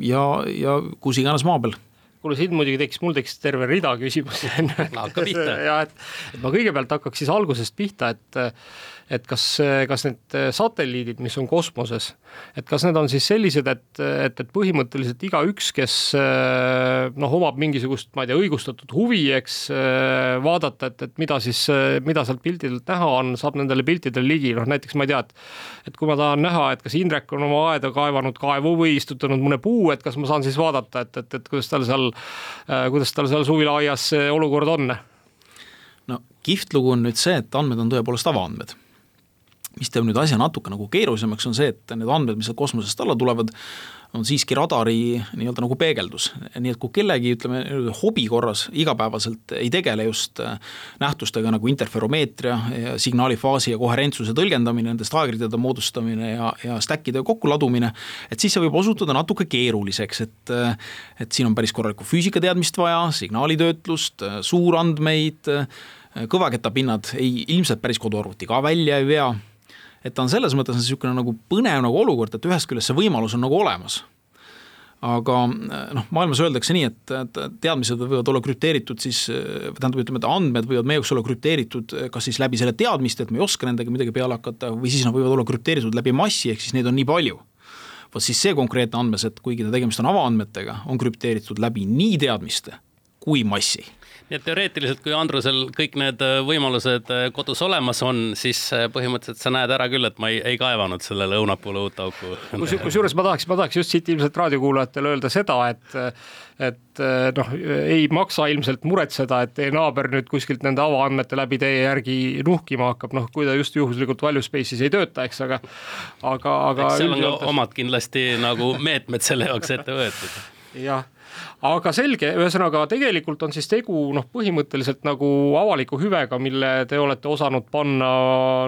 ja, ja kus iganes maa peal kuule, siin muidugi tekkis, mul tekkis terve rida küsimusi no hakka pihta. [LAUGHS] ja et, et ma kõigepealt hakkaks siis algusest pihta, et et kas, kas need satelliidid, mis on kosmoses, et kas need on siis sellised, et, et, et põhimõtteliselt igaüks, kes noh, omab mingisugust, ma ei tea, õigustatud huvi, eks, vaadata, et, et mida siis, mida sealt piltidelt näha on, saab nendele piltidele ligi, noh näiteks ma ei tea, et et kui ma tahan näha, et kas Indrek on oma aeda kaevanud kaevu või istutanud mõne puu, et kas ma saan siis vaadata, et, et, et kuidas tal seal, kuidas tal seal suvilaaias see olukord on? no kihvt lugu on nüüd see, et andmed on tõepoolest avaandmed mis teeb nüüd asja natuke nagu keerulisemaks, on see, et need andmed, mis sealt kosmosest alla tulevad, on siiski radari nii-öelda nagu peegeldus, nii et kui kellegi, ütleme, hobi korras igapäevaselt ei tegele just äh, nähtustega nagu interferomeetria ja signaali faasi ja koherentsuse tõlgendamine, nendest aegridade moodustamine ja, ja stack'ide kokkuladumine, et siis see võib osutuda natuke keeruliseks, et äh, et siin on päris korralikku füüsikateadmist vaja, signaalitöötlust, äh, suurandmeid, kõvaketapinnad ei, ilmselt päris koduarvuti ka välja ei vea. Et ta on selles mõttes niisugune nagu põnev nagu olukord, et ühest küljest see võimalus on nagu olemas aga noh, maailmas öeldakse nii, et, teadmised võivad olla krüpteeritud siis, tähendab, ütleme, et andmed võivad meie jaoks olla krüpteeritud kas siis läbi selle teadmiste, et me ei oska nendega midagi peale hakata, või siis nad võivad olla krüpteeritud läbi massi, ehk siis neid on nii palju. vot siis see konkreetne andmeset, kuigi tegemist on avaandmetega, on krüpteeritud läbi nii teadmiste kui massi nii et teoreetiliselt, kui Andrusel kõik need äh, võimalused äh, kodus olemas on, siis äh, põhimõtteliselt sa näed ära küll, et ma ei, ei kaevanud sellele õunapuule uut auku. kusjuures ma tahaks, ma tahaks just siit ilmselt raadiokuulajatele öelda seda, et et noh, ei maksa ilmselt muretseda, et teie naaber nüüd kuskilt nende avaandmete läbi teie järgi nuhkima hakkab, noh, kui ta just juhuslikult value space'is ei tööta, eks, aga aga, aga. seal on ka omad kindlasti nagu meetmed selle jaoks ette võetud. jah aga selge, ühesõnaga tegelikult on siis tegu noh, põhimõtteliselt nagu avaliku hüvega, mille te olete osanud panna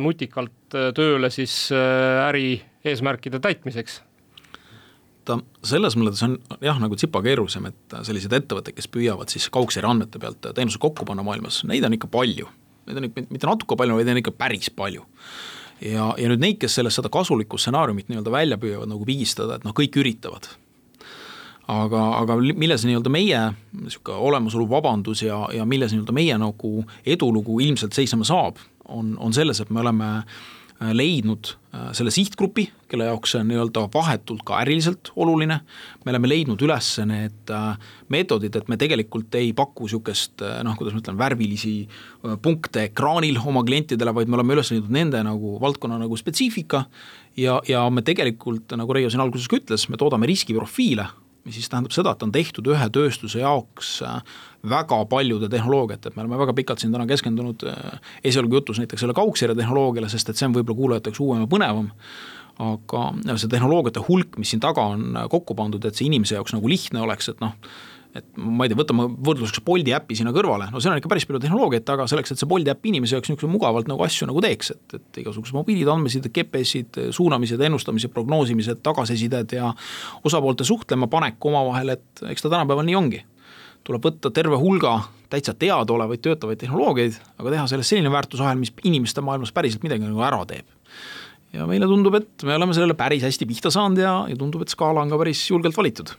nutikalt äh, tööle siis äh, äri eesmärkide täitmiseks ta selles mõttes on jah, nagu tsipa keerulisem, et selliseid ettevõtteid, kes püüavad siis kaugseri andmete pealt teenuse kokku panna maailmas, neid on ikka palju. Neid on ikka mitte natuke palju, vaid neid on ikka päris palju. ja, ja nüüd neid, kes sellest seda kasulikku stsenaariumit nii-öelda välja püüavad nagu pigistada, et noh, kõik üritavad aga, aga milles nii-öelda meie niisugune olemasolu vabandus ja, ja milles nii-öelda meie nagu edulugu ilmselt seisma saab, on, on selles, et me oleme äh, leidnud äh, selle sihtgrupi, kelle jaoks see on nii-öelda vahetult ka äriliselt oluline, me oleme leidnud üles need äh, meetodid, et me tegelikult ei paku niisugust noh, kuidas ma ütlen, värvilisi punkte ekraanil oma klientidele, vaid me oleme üles leidnud nende nagu valdkonna nagu spetsiifika ja, ja me tegelikult, nagu Reio siin alguses ka ütles, me toodame riskiprofiile siis tähendab seda, et on tehtud ühe tööstuse jaoks äh, väga paljude tehnoloogiat, et me oleme väga pikalt siin täna keskendunud äh, esialgu jutus näiteks selle kaugsire tehnoloogiale, sest et see on võib-olla kuulajate jaoks uuem ja põnevam, aga see tehnoloogiate hulk, mis siin taga on äh, kokku pandud, et see inimese jaoks nagu lihtne oleks, et noh, et ma ei tea, võtame võrdluseks Bolti äpi sinna kõrvale, no seal on ikka päris palju tehnoloogiat taga selleks, et see Bolti äpp inimese jaoks niisugune mugavalt nagu asju nagu teeks, et, et igasugused mobiilid, andmesid, GPS-id, suunamised, ennustamised, prognoosimised, tagasisided ja osapoolte suhtlema panek omavahel, et eks ta tänapäeval nii ongi. tuleb võtta terve hulga täitsa teadaolevaid töötavaid tehnoloogiaid, aga teha sellest selline väärtusahel, mis inimeste maailmas päriselt midagi nagu ära teeb. Ja meile tundub, et me oleme sellele päris hästi pihta saanud ja, ja tundub, et skaala on ka päris julgelt valitud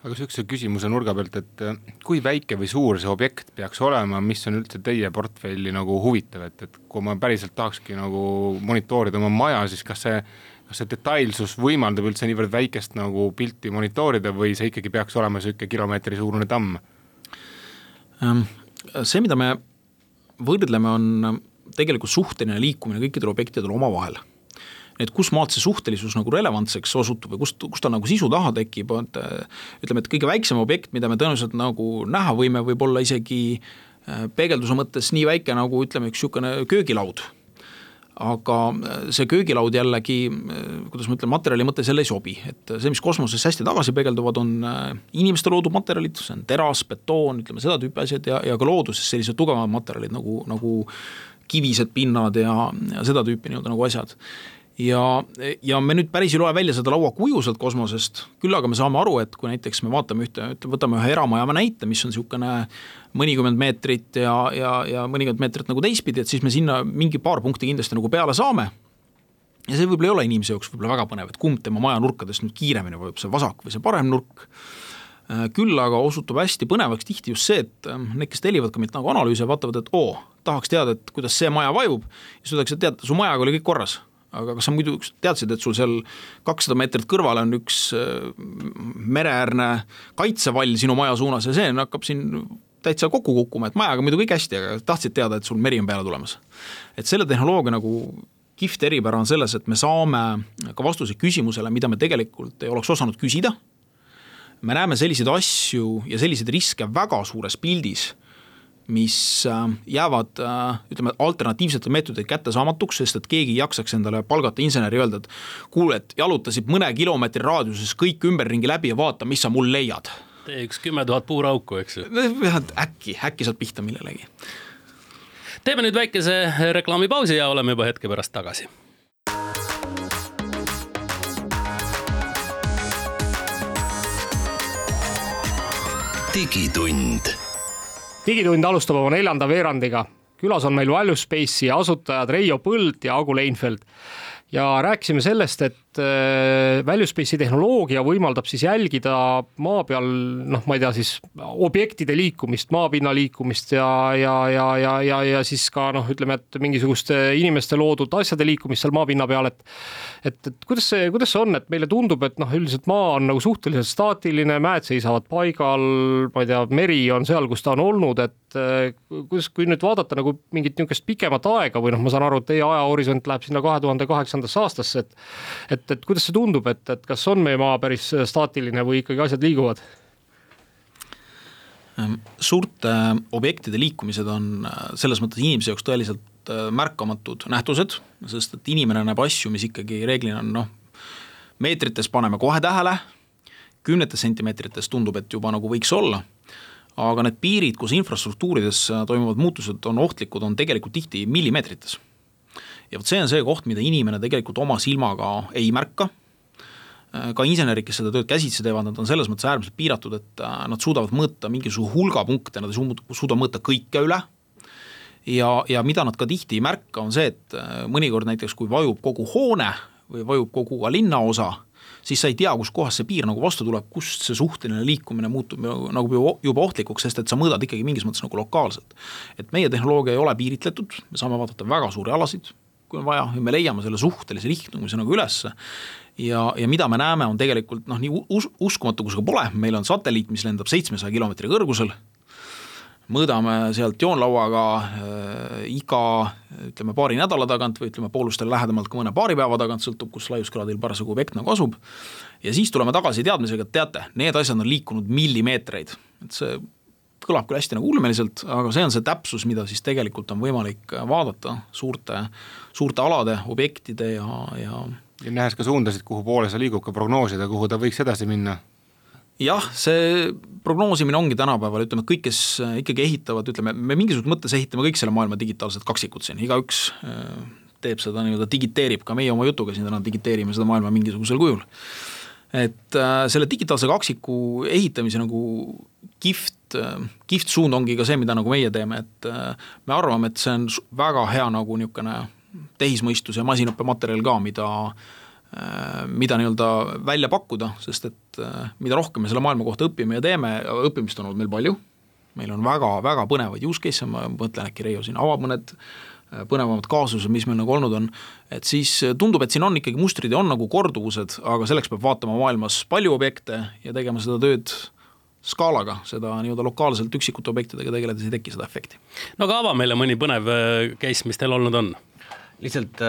aga niisuguse küsimuse nurga pealt, et äh, kui väike või suur see objekt peaks olema, mis on üldse teie portfelli nagu huvitav, et, et kui ma päriselt tahakski nagu monitoorida oma maja, siis kas see, kas see detailsus võimaldab üldse niivõrd väikest nagu pilti monitoorida või see ikkagi peaks olema niisugune kilomeetri suurune tamm? Ähm, see, mida me võrdleme, on tegelikult suhteline liikumine kõikidel objektidel omavahel et kus maalt see suhtelisus nagu relevantseks osutub või kust, kust ta nagu sisu taha tekib, et ütleme, et kõige väiksem objekt, mida me tõenäoliselt nagu näha võime, võib olla isegi äh, peegelduse mõttes nii väike nagu ütleme, üks niisugune köögilaud. Aga äh, see köögilaud jällegi, äh, kuidas ma ütlen, materjali mõttes jälle ei sobi, et see, mis kosmoses hästi tagasi peegelduvad, on inimeste loodud materjalid, see on teras, betoon, ütleme seda tüüpi asjad ja, ja ka looduses sellised tugevamad materjalid nagu, nagu kivised pinnad ja, ja seda tüüpi nii-öelda nagu asjad ja, ja me nüüd päris ei loe välja seda lauakuju sealt kosmosest, küll aga me saame aru, et kui näiteks me vaatame ühte, võtame ühe eramaja näite, mis on niisugune mõnikümmend meetrit ja, ja, ja mõnikümmend meetrit nagu teistpidi, et siis me sinna mingi paar punkti kindlasti nagu peale saame. Ja see võib-olla ei ole inimese jaoks võib-olla väga põnev, et kumb tema maja nurkadest nüüd kiiremini vajub, see vasak või see parem nurk, äh, küll aga osutub hästi põnevaks tihti just see, et äh, need, kes tellivad ka meilt nagu analüüse, vaatavad, et oo, tahaks teada, et kuidas see maja vajub, siis öeldakse, et tead, su majaga oli kõik korras aga kas sa muidu teadsid, et sul seal kakssada meetrit kõrval on üks äh, mereäärne kaitsevall sinu maja suunas ja see hakkab siin täitsa kokku kukkuma, et majaga muidu kõik hästi, aga tahtsid teada, et sul meri on peale tulemas. et selle tehnoloogia nagu kihvt eripära on selles, et me saame ka vastuse küsimusele, mida me tegelikult ei oleks osanud küsida, me näeme selliseid asju ja selliseid riske väga suures pildis mis äh, jäävad äh, ütleme, alternatiivsete meetodite kättesaamatuks, sest et keegi ei jaksaks endale palgata inseneri öelda, et kuule, et jalutasid mõne kilomeetri raadiuses kõik ümberringi läbi ja vaata, mis sa mul leiad. tee üks kümme tuhat puurauku, eks ju. äkki, äkki saad pihta millelegi. teeme nüüd väikese reklaamipausi ja oleme juba hetke pärast tagasi digitund digitund alustab oma neljanda veerandiga. külas on meil Value Space'i asutajad Reijo Põld ja Agu Leinfeld ja rääkisime sellest, et äh, Valuespace'i tehnoloogia võimaldab siis jälgida maa peal noh, ma ei tea siis objektide liikumist, maapinna liikumist ja, ja, ja, ja, ja, ja siis ka noh, ütleme, et mingisuguste inimeste loodud asjade liikumist seal maapinna peal, et et, et kuidas see, kuidas see on, et meile tundub, et noh, üldiselt maa on nagu suhteliselt staatiline, mäed seisavad paigal, ma ei tea, meri on seal, kus ta on olnud, et äh, kuidas, kui nüüd vaadata nagu mingit niisugust pikemat aega või noh, ma saan aru, et teie ajahorisont läheb sinna kahe tuhande kaheksandasse aastasse, et et, et kuidas see tundub, et, et kas on meie maa päris staatiline või ikkagi asjad liiguvad? Ehm, suurte objektide liikumised on äh, selles mõttes inimese jaoks tõeliselt Äh, märkamatud nähtused, sest et inimene näeb asju, mis ikkagi reeglina on noh, meetrites paneme kohe tähele, kümnetes sentimeetrites tundub, et juba nagu võiks olla, aga need piirid, kus infrastruktuurides toimuvad muutused on ohtlikud, on tegelikult tihti millimeetrites. Ja vot see on see koht, mida inimene tegelikult oma silmaga ei märka, ka insenerid, kes seda tööd käsitsi teevad, nad on selles mõttes äärmiselt piiratud, et äh, nad suudavad mõõta mingisuguse hulga punkte, nad ei suuda mõõta kõike üle ja, ja mida nad ka tihti ei märka, on see, et äh, mõnikord näiteks kui vajub kogu hoone või vajub kogu ka linnaosa, siis sa ei tea, kuskohast see piir nagu vastu tuleb, kust see suhteline liikumine muutub nagu juba ohtlikuks, sest et sa mõõdad ikkagi mingis mõttes nagu lokaalselt. et meie tehnoloogia ei ole piiritletud, me saame vaadata väga suuri alasid, kui on vaja, ja me leiame selle suhtelise liikumise nagu ülesse. Ja, ja mida me näeme, on tegelikult noh, nii us uskumatu kui see ka pole, meil on satelliit, mis lendab seitsmesaja kilomeetri kõrgusel. Mõõdame sealt joonlauaga äh, iga ütleme, paari nädala tagant või ütleme, poolustele lähedamalt ka mõne paari päeva tagant, sõltub, kus laiuskraadil parasjagu objekt nagu asub, ja siis tuleme tagasi teadmisega, et teate, need asjad on liikunud millimeetreid, et see kõlab küll hästi nagu ulmeliselt, aga see on see täpsus, mida siis tegelikult on võimalik vaadata suurte, suurte alade, objektide ja, ja ja nähes ka suundasid, kuhu poole see liigub, ka prognoosida, kuhu ta võiks edasi minna jah, see prognoosimine ongi tänapäeval, ütleme, kõik, kes äh, ikkagi ehitavad, ütleme, me mingisuguses mõttes ehitame kõik selle maailma digitaalset kaksikut siin, igaüks äh, teeb seda nii-öelda, digiteerib, ka meie oma jutuga siin täna digiteerime seda maailma mingisugusel kujul. et äh, selle digitaalse kaksiku ehitamise nagu kihvt, kihvt suund ongi ka see, mida nagu meie teeme, et me arvame, et see on väga hea nagu niisugune tehismõistus ja masinõppematerjal ka, mida äh, Äh, mida nii-öelda välja pakkuda, sest et äh, mida rohkem me selle maailma kohta õpime ja teeme, õppimist on olnud meil palju, meil on väga-väga põnevaid use case'e, ma mõtlen, äkki Reijo siin avab mõned äh, põnevamad kaasused, mis meil nagu olnud on, et siis tundub, et siin on ikkagi mustrid ja on nagu korduvused, aga selleks peab vaatama maailmas palju objekte ja tegema seda tööd skaalaga, seda nii-öelda lokaalselt üksikute objektidega tegeledes ei teki seda efekti. no aga ava meile mõni põnev case, mis teil olnud on? lihtsalt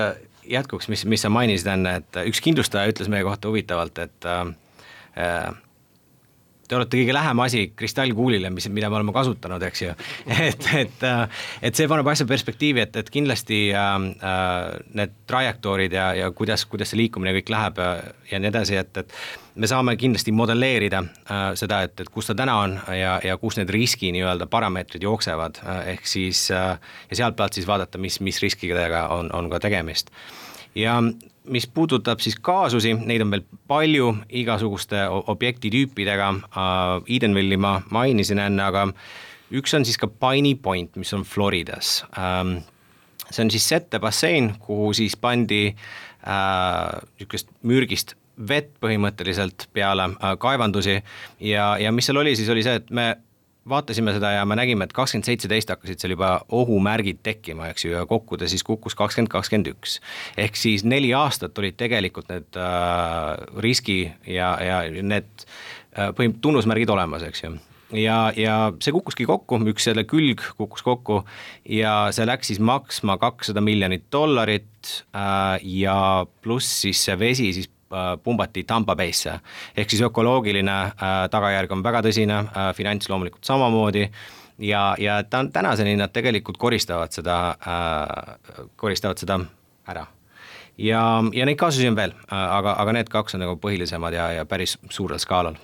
jätkuks, mis, mis sa mainisid enne, et üks kindlustaja ütles meie kohta huvitavalt, et äh, te olete kõige lähem asi kristallkuulile, mis, mida me oleme kasutanud, eks ju. [LAUGHS] et, et, äh, et see paneb asja perspektiivi, et, et kindlasti äh, äh, need trajektoorid ja, ja kuidas, kuidas see liikumine kõik läheb ja, ja nii edasi, et, et me saame kindlasti modelleerida äh, seda, et, et kus ta täna on ja, ja kus need riski nii-öelda parameetrid jooksevad äh,, ehk siis äh, ja sealtpealt siis vaadata, mis, mis riskidega on, on ka tegemist ja mis puudutab siis kaasusi, neid on veel palju igasuguste objektitüüpidega uh,, Edenvilli ma mainisin enne, aga üks on siis ka Piney Point, mis on Floridas um,. see on siis settebassein, kuhu siis pandi niisugust uh, mürgist vett põhimõtteliselt peale uh, kaevandusi ja, ja mis seal oli, siis oli see, et me vaatasime seda ja me nägime, et kakskümmend seitseteist hakkasid seal juba ohumärgid tekkima, eks ju, ja kokku ta siis kukkus kakskümmend kakskümmend üks. ehk siis neli aastat olid tegelikult need äh, riski ja, ja need äh, põhim-, tunnusmärgid olemas, eks ju ja, ja see kukkuski kokku, üks selle külg kukkus kokku ja see läks siis maksma kakssada miljonit dollarit äh, ja pluss siis see vesi siis Äh, pumbati Tampa Bay'sse. ehk siis ökoloogiline äh, tagajärg on väga tõsine, äh, finants loomulikult samamoodi ja, ja ta on tänaseni nad tegelikult koristavad seda äh,, koristavad seda ära. ja, ja neid kaasusi on veel, aga, aga need kaks on nagu põhilisemad ja, ja päris suurel skaalal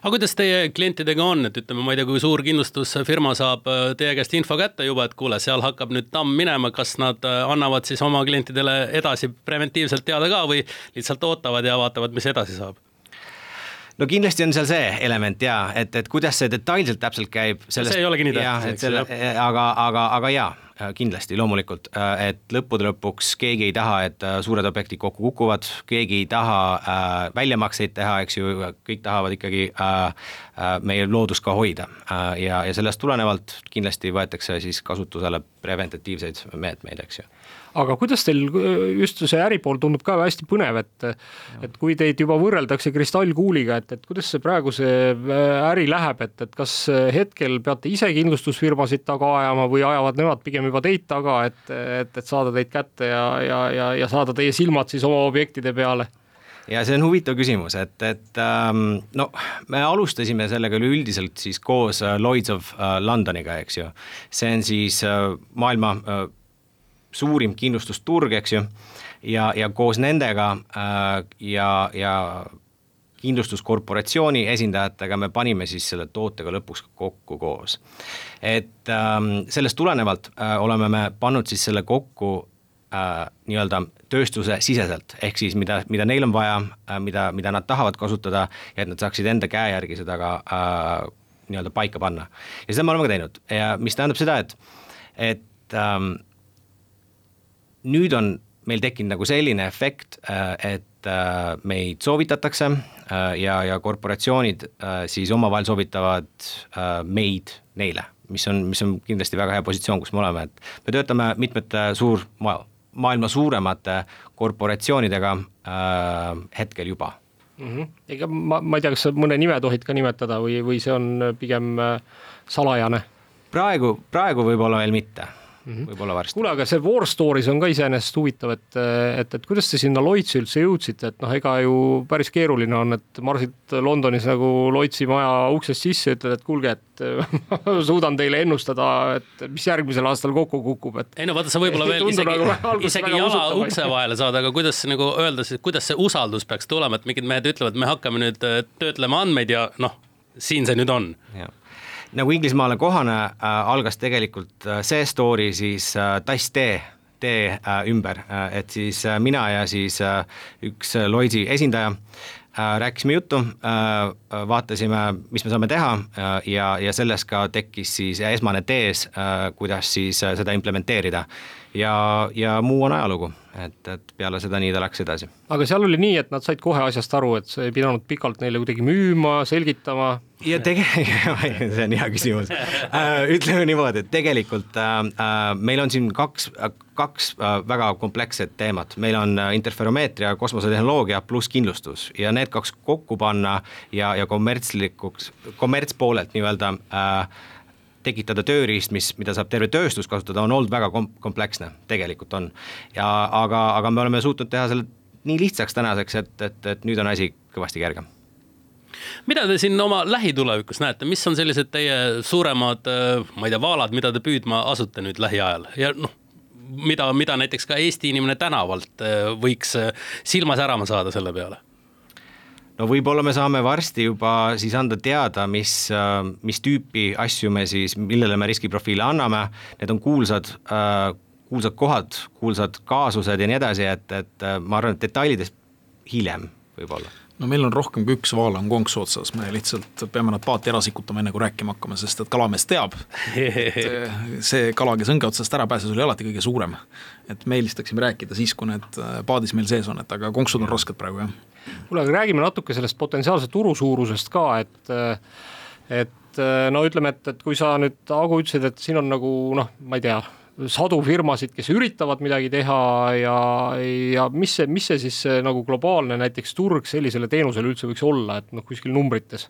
aga kuidas teie klientidega on, et ütleme, ma ei tea, kui suur kindlustusfirma saab äh, teie käest info kätte juba, et kuule, seal hakkab nüüd tamm minema, kas nad äh, annavad siis oma klientidele edasi preventiivselt teada ka või lihtsalt ootavad ja vaatavad, mis edasi saab? no kindlasti on seal see element ja et, et kuidas see detailselt täpselt käib. see ei olegi nii tähtis, eks ju. aga, aga, aga jaa, kindlasti, loomulikult, et lõppude lõpuks keegi ei taha, et suured objektid kokku kukuvad, keegi ei taha äh, väljamakseid teha, eks ju, kõik tahavad ikkagi äh, äh, meie loodust ka hoida. Äh, ja, ja sellest tulenevalt kindlasti võetakse siis kasutusele preventatiivseid meetmeid, eks ju. Aga kuidas teil just see äripool tundub ka hästi põnev, et et kui teid juba võrreldakse kristallkuuliga, et, et kuidas see praegu see äh, äri läheb, et, et kas hetkel peate ise kindlustusfirmasid taga ajama või ajavad nemad pigem juba teid taga, et, et, et saada teid kätte ja, ja, ja, ja saada teie silmad siis oma objektide peale? ja see on huvitav küsimus, et, et ähm, no me alustasime sellega üleüldiselt siis koos äh, Lloyds of äh, Londoniga, eks ju. see on siis äh, maailma äh, suurim kindlustusturg, eks ju, ja, ja koos nendega äh, ja, ja kindlustuskorporatsiooni esindajatega me panime siis selle tootega lõpuks kokku koos. et ähm, sellest tulenevalt äh, oleme me pannud siis selle kokku äh, nii-öelda tööstuse siseselt, ehk siis mida, mida neil on vaja äh,, mida, mida nad tahavad kasutada ja et nad saaksid enda käe järgi seda ka äh, nii-öelda paika panna. ja seda me oleme ka teinud ja mis tähendab seda, et, et ähm, nüüd on meil tekkinud nagu selline efekt, äh, et meid soovitatakse äh, ja, ja korporatsioonid siis omavahel soovitavad meid neile, mis on, mis on kindlasti väga hea positsioon, kus me oleme, et me töötame mitmete suur, maailma suuremate korporatsioonidega äh, hetkel juba mm. -hmm. ega ma, ma ei tea, kas sa mõne nime tohid ka nimetada või, või see on pigem salajane? praegu, praegu võib-olla veel mitte. Võib-olla varsti. kuule, aga see War Stories on ka iseenesest huvitav, et, et, et kuidas te sinna Lloydsi üldse jõudsite, et noh, ega ju päris keeruline on, et marsid Londonis nagu Lloydsi maja uksest sisse, ütled, et kuulge, et [LAUGHS] ma suudan teile ennustada, et mis järgmisel aastal kokku kukub, et. ei no vaata, sa võib-olla [LAUGHS] veel isegi nagu, isegi jala ukse vahele saad, aga kuidas nagu öelda siis, kuidas see usaldus peaks tulema, et mingid mehed ütlevad, me hakkame nüüd äh, töötlema andmeid ja noh, siin see nüüd on. Nagu Inglismaale kohane äh, algas tegelikult äh, see story siis äh, Tass tee tee äh, ümber. Äh,, et siis äh, mina ja siis äh, üks äh, Lloydsi esindaja äh, rääkisime juttu äh,, vaatasime, mis me saame teha äh, ja, ja sellest ka tekkis siis esmane tees äh,, kuidas siis äh, seda implementeerida ja, ja muu on ajalugu, et, et peale seda nii ta läks edasi. aga seal oli nii, et nad said kohe asjast aru, et sa ei pidanud pikalt neile kuidagi müüma, selgitama? ja tegelikult, [LAUGHS] see on hea küsimus äh, ütleme niimoodi, et tegelikult äh, äh, meil on siin kaks, kaks väga kompleksset teemat, meil on interferomeetria, kosmosetehnoloogia pluss kindlustus ja need kaks kokku panna ja, ja kommertslikuks, kommertspoolelt nii-öelda äh, tekitada tööriist, mis, mida saab terve tööstus kasutada, on olnud väga kom-, kompleksne, tegelikult on. ja aga, aga me oleme suutnud teha selle nii lihtsaks tänaseks, et, et, et nüüd on asi kõvasti kergem mida te siin oma lähitulevikus näete, mis on sellised teie suuremad, ma ei tea, vaalad, mida te püüdma asute nüüd lähiajal ja noh, mida, mida näiteks ka Eesti inimene tänavalt võiks silma särama saada selle peale? No võib-olla me saame varsti juba siis anda teada, mis, äh, mis tüüpi asju me siis, millele me riskiprofiile anname, need on kuulsad äh, kuulsad kohad, kuulsad kaasused ja nii edasi, et, et äh, ma arvan, et detailides hiljem võib-olla no meil on rohkem kui üks vaal on konksu otsas, me lihtsalt peame nad paati ära sikutama, enne kui rääkima hakkame, sest et kalamees teab, et [LAUGHS] see kala, kes õnge otsast ära pääses, oli alati kõige suurem. et me eelistaksime rääkida siis, kui need paadis meil sees on, et aga konksud on rasked praegu, jah kuule, aga räägime natuke sellest potentsiaalse turu suurusest ka, et et no ütleme, et, et kui sa nüüd, Agu, ütlesid, et siin on nagu noh, ma ei tea, sadu firmasid, kes üritavad midagi teha ja, ja mis see, mis see siis see, nagu globaalne näiteks turg sellisele teenusele üldse võiks olla, et noh, kuskil numbrites?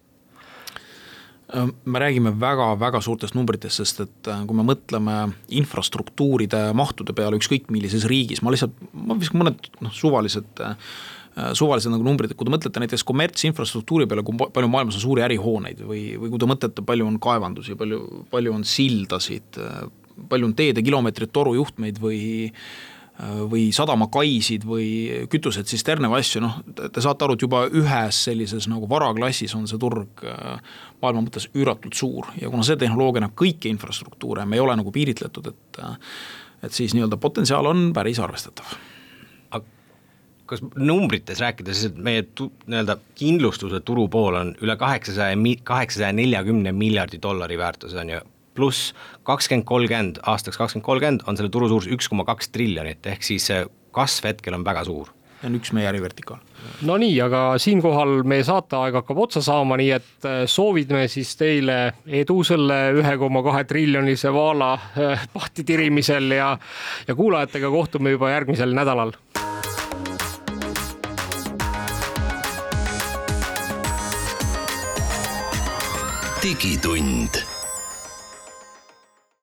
Me räägime väga-väga suurtest numbritest, sest et äh, kui me mõtleme infrastruktuuride mahtude peale ükskõik millises riigis, ma lihtsalt, ma viskan mõned noh, suvalised äh, Äh, suvalised nagu numbrid, et kui te mõtlete näiteks kommertsinfrastruktuuri peale, kui palju maailmas on suuri ärihooneid või, või kui te mõtlete, palju on kaevandusi, palju, palju on sildasid, äh, palju on teede kilomeetrit torujuhtmeid või äh, või sadamakaisid või kütusetsidsterne või asju, noh, te saate aru, et juba ühes sellises nagu varaklassis on see turg maailma mõttes üüratult suur. Ja kuna see tehnoloogia näeb kõiki infrastruktuure, me ei ole nagu piiritletud, et et siis nii-öelda potentsiaal on päris arvestatav. Kas numbrites rääkides, meie nii-öelda kindlustuse turupool on üle kaheksasaja, kaheksasaja neljakümne miljardi dollari väärtus on ju pluss kakskümmend kolmkümmend, aastaks kakskümmend kolmkümmend on selle turu suurus üks koma kaks triljonit, ehk siis kasv hetkel on väga suur see on üks meie ärivertikaal. Nonii, aga siinkohal meie saateaeg hakkab otsa saama, nii et äh, soovime siis teile edu selle ühe koma kahe triljonise vaala äh, pahti tirimisel ja, ja kuulajatega kohtume juba järgmisel nädalal. digitund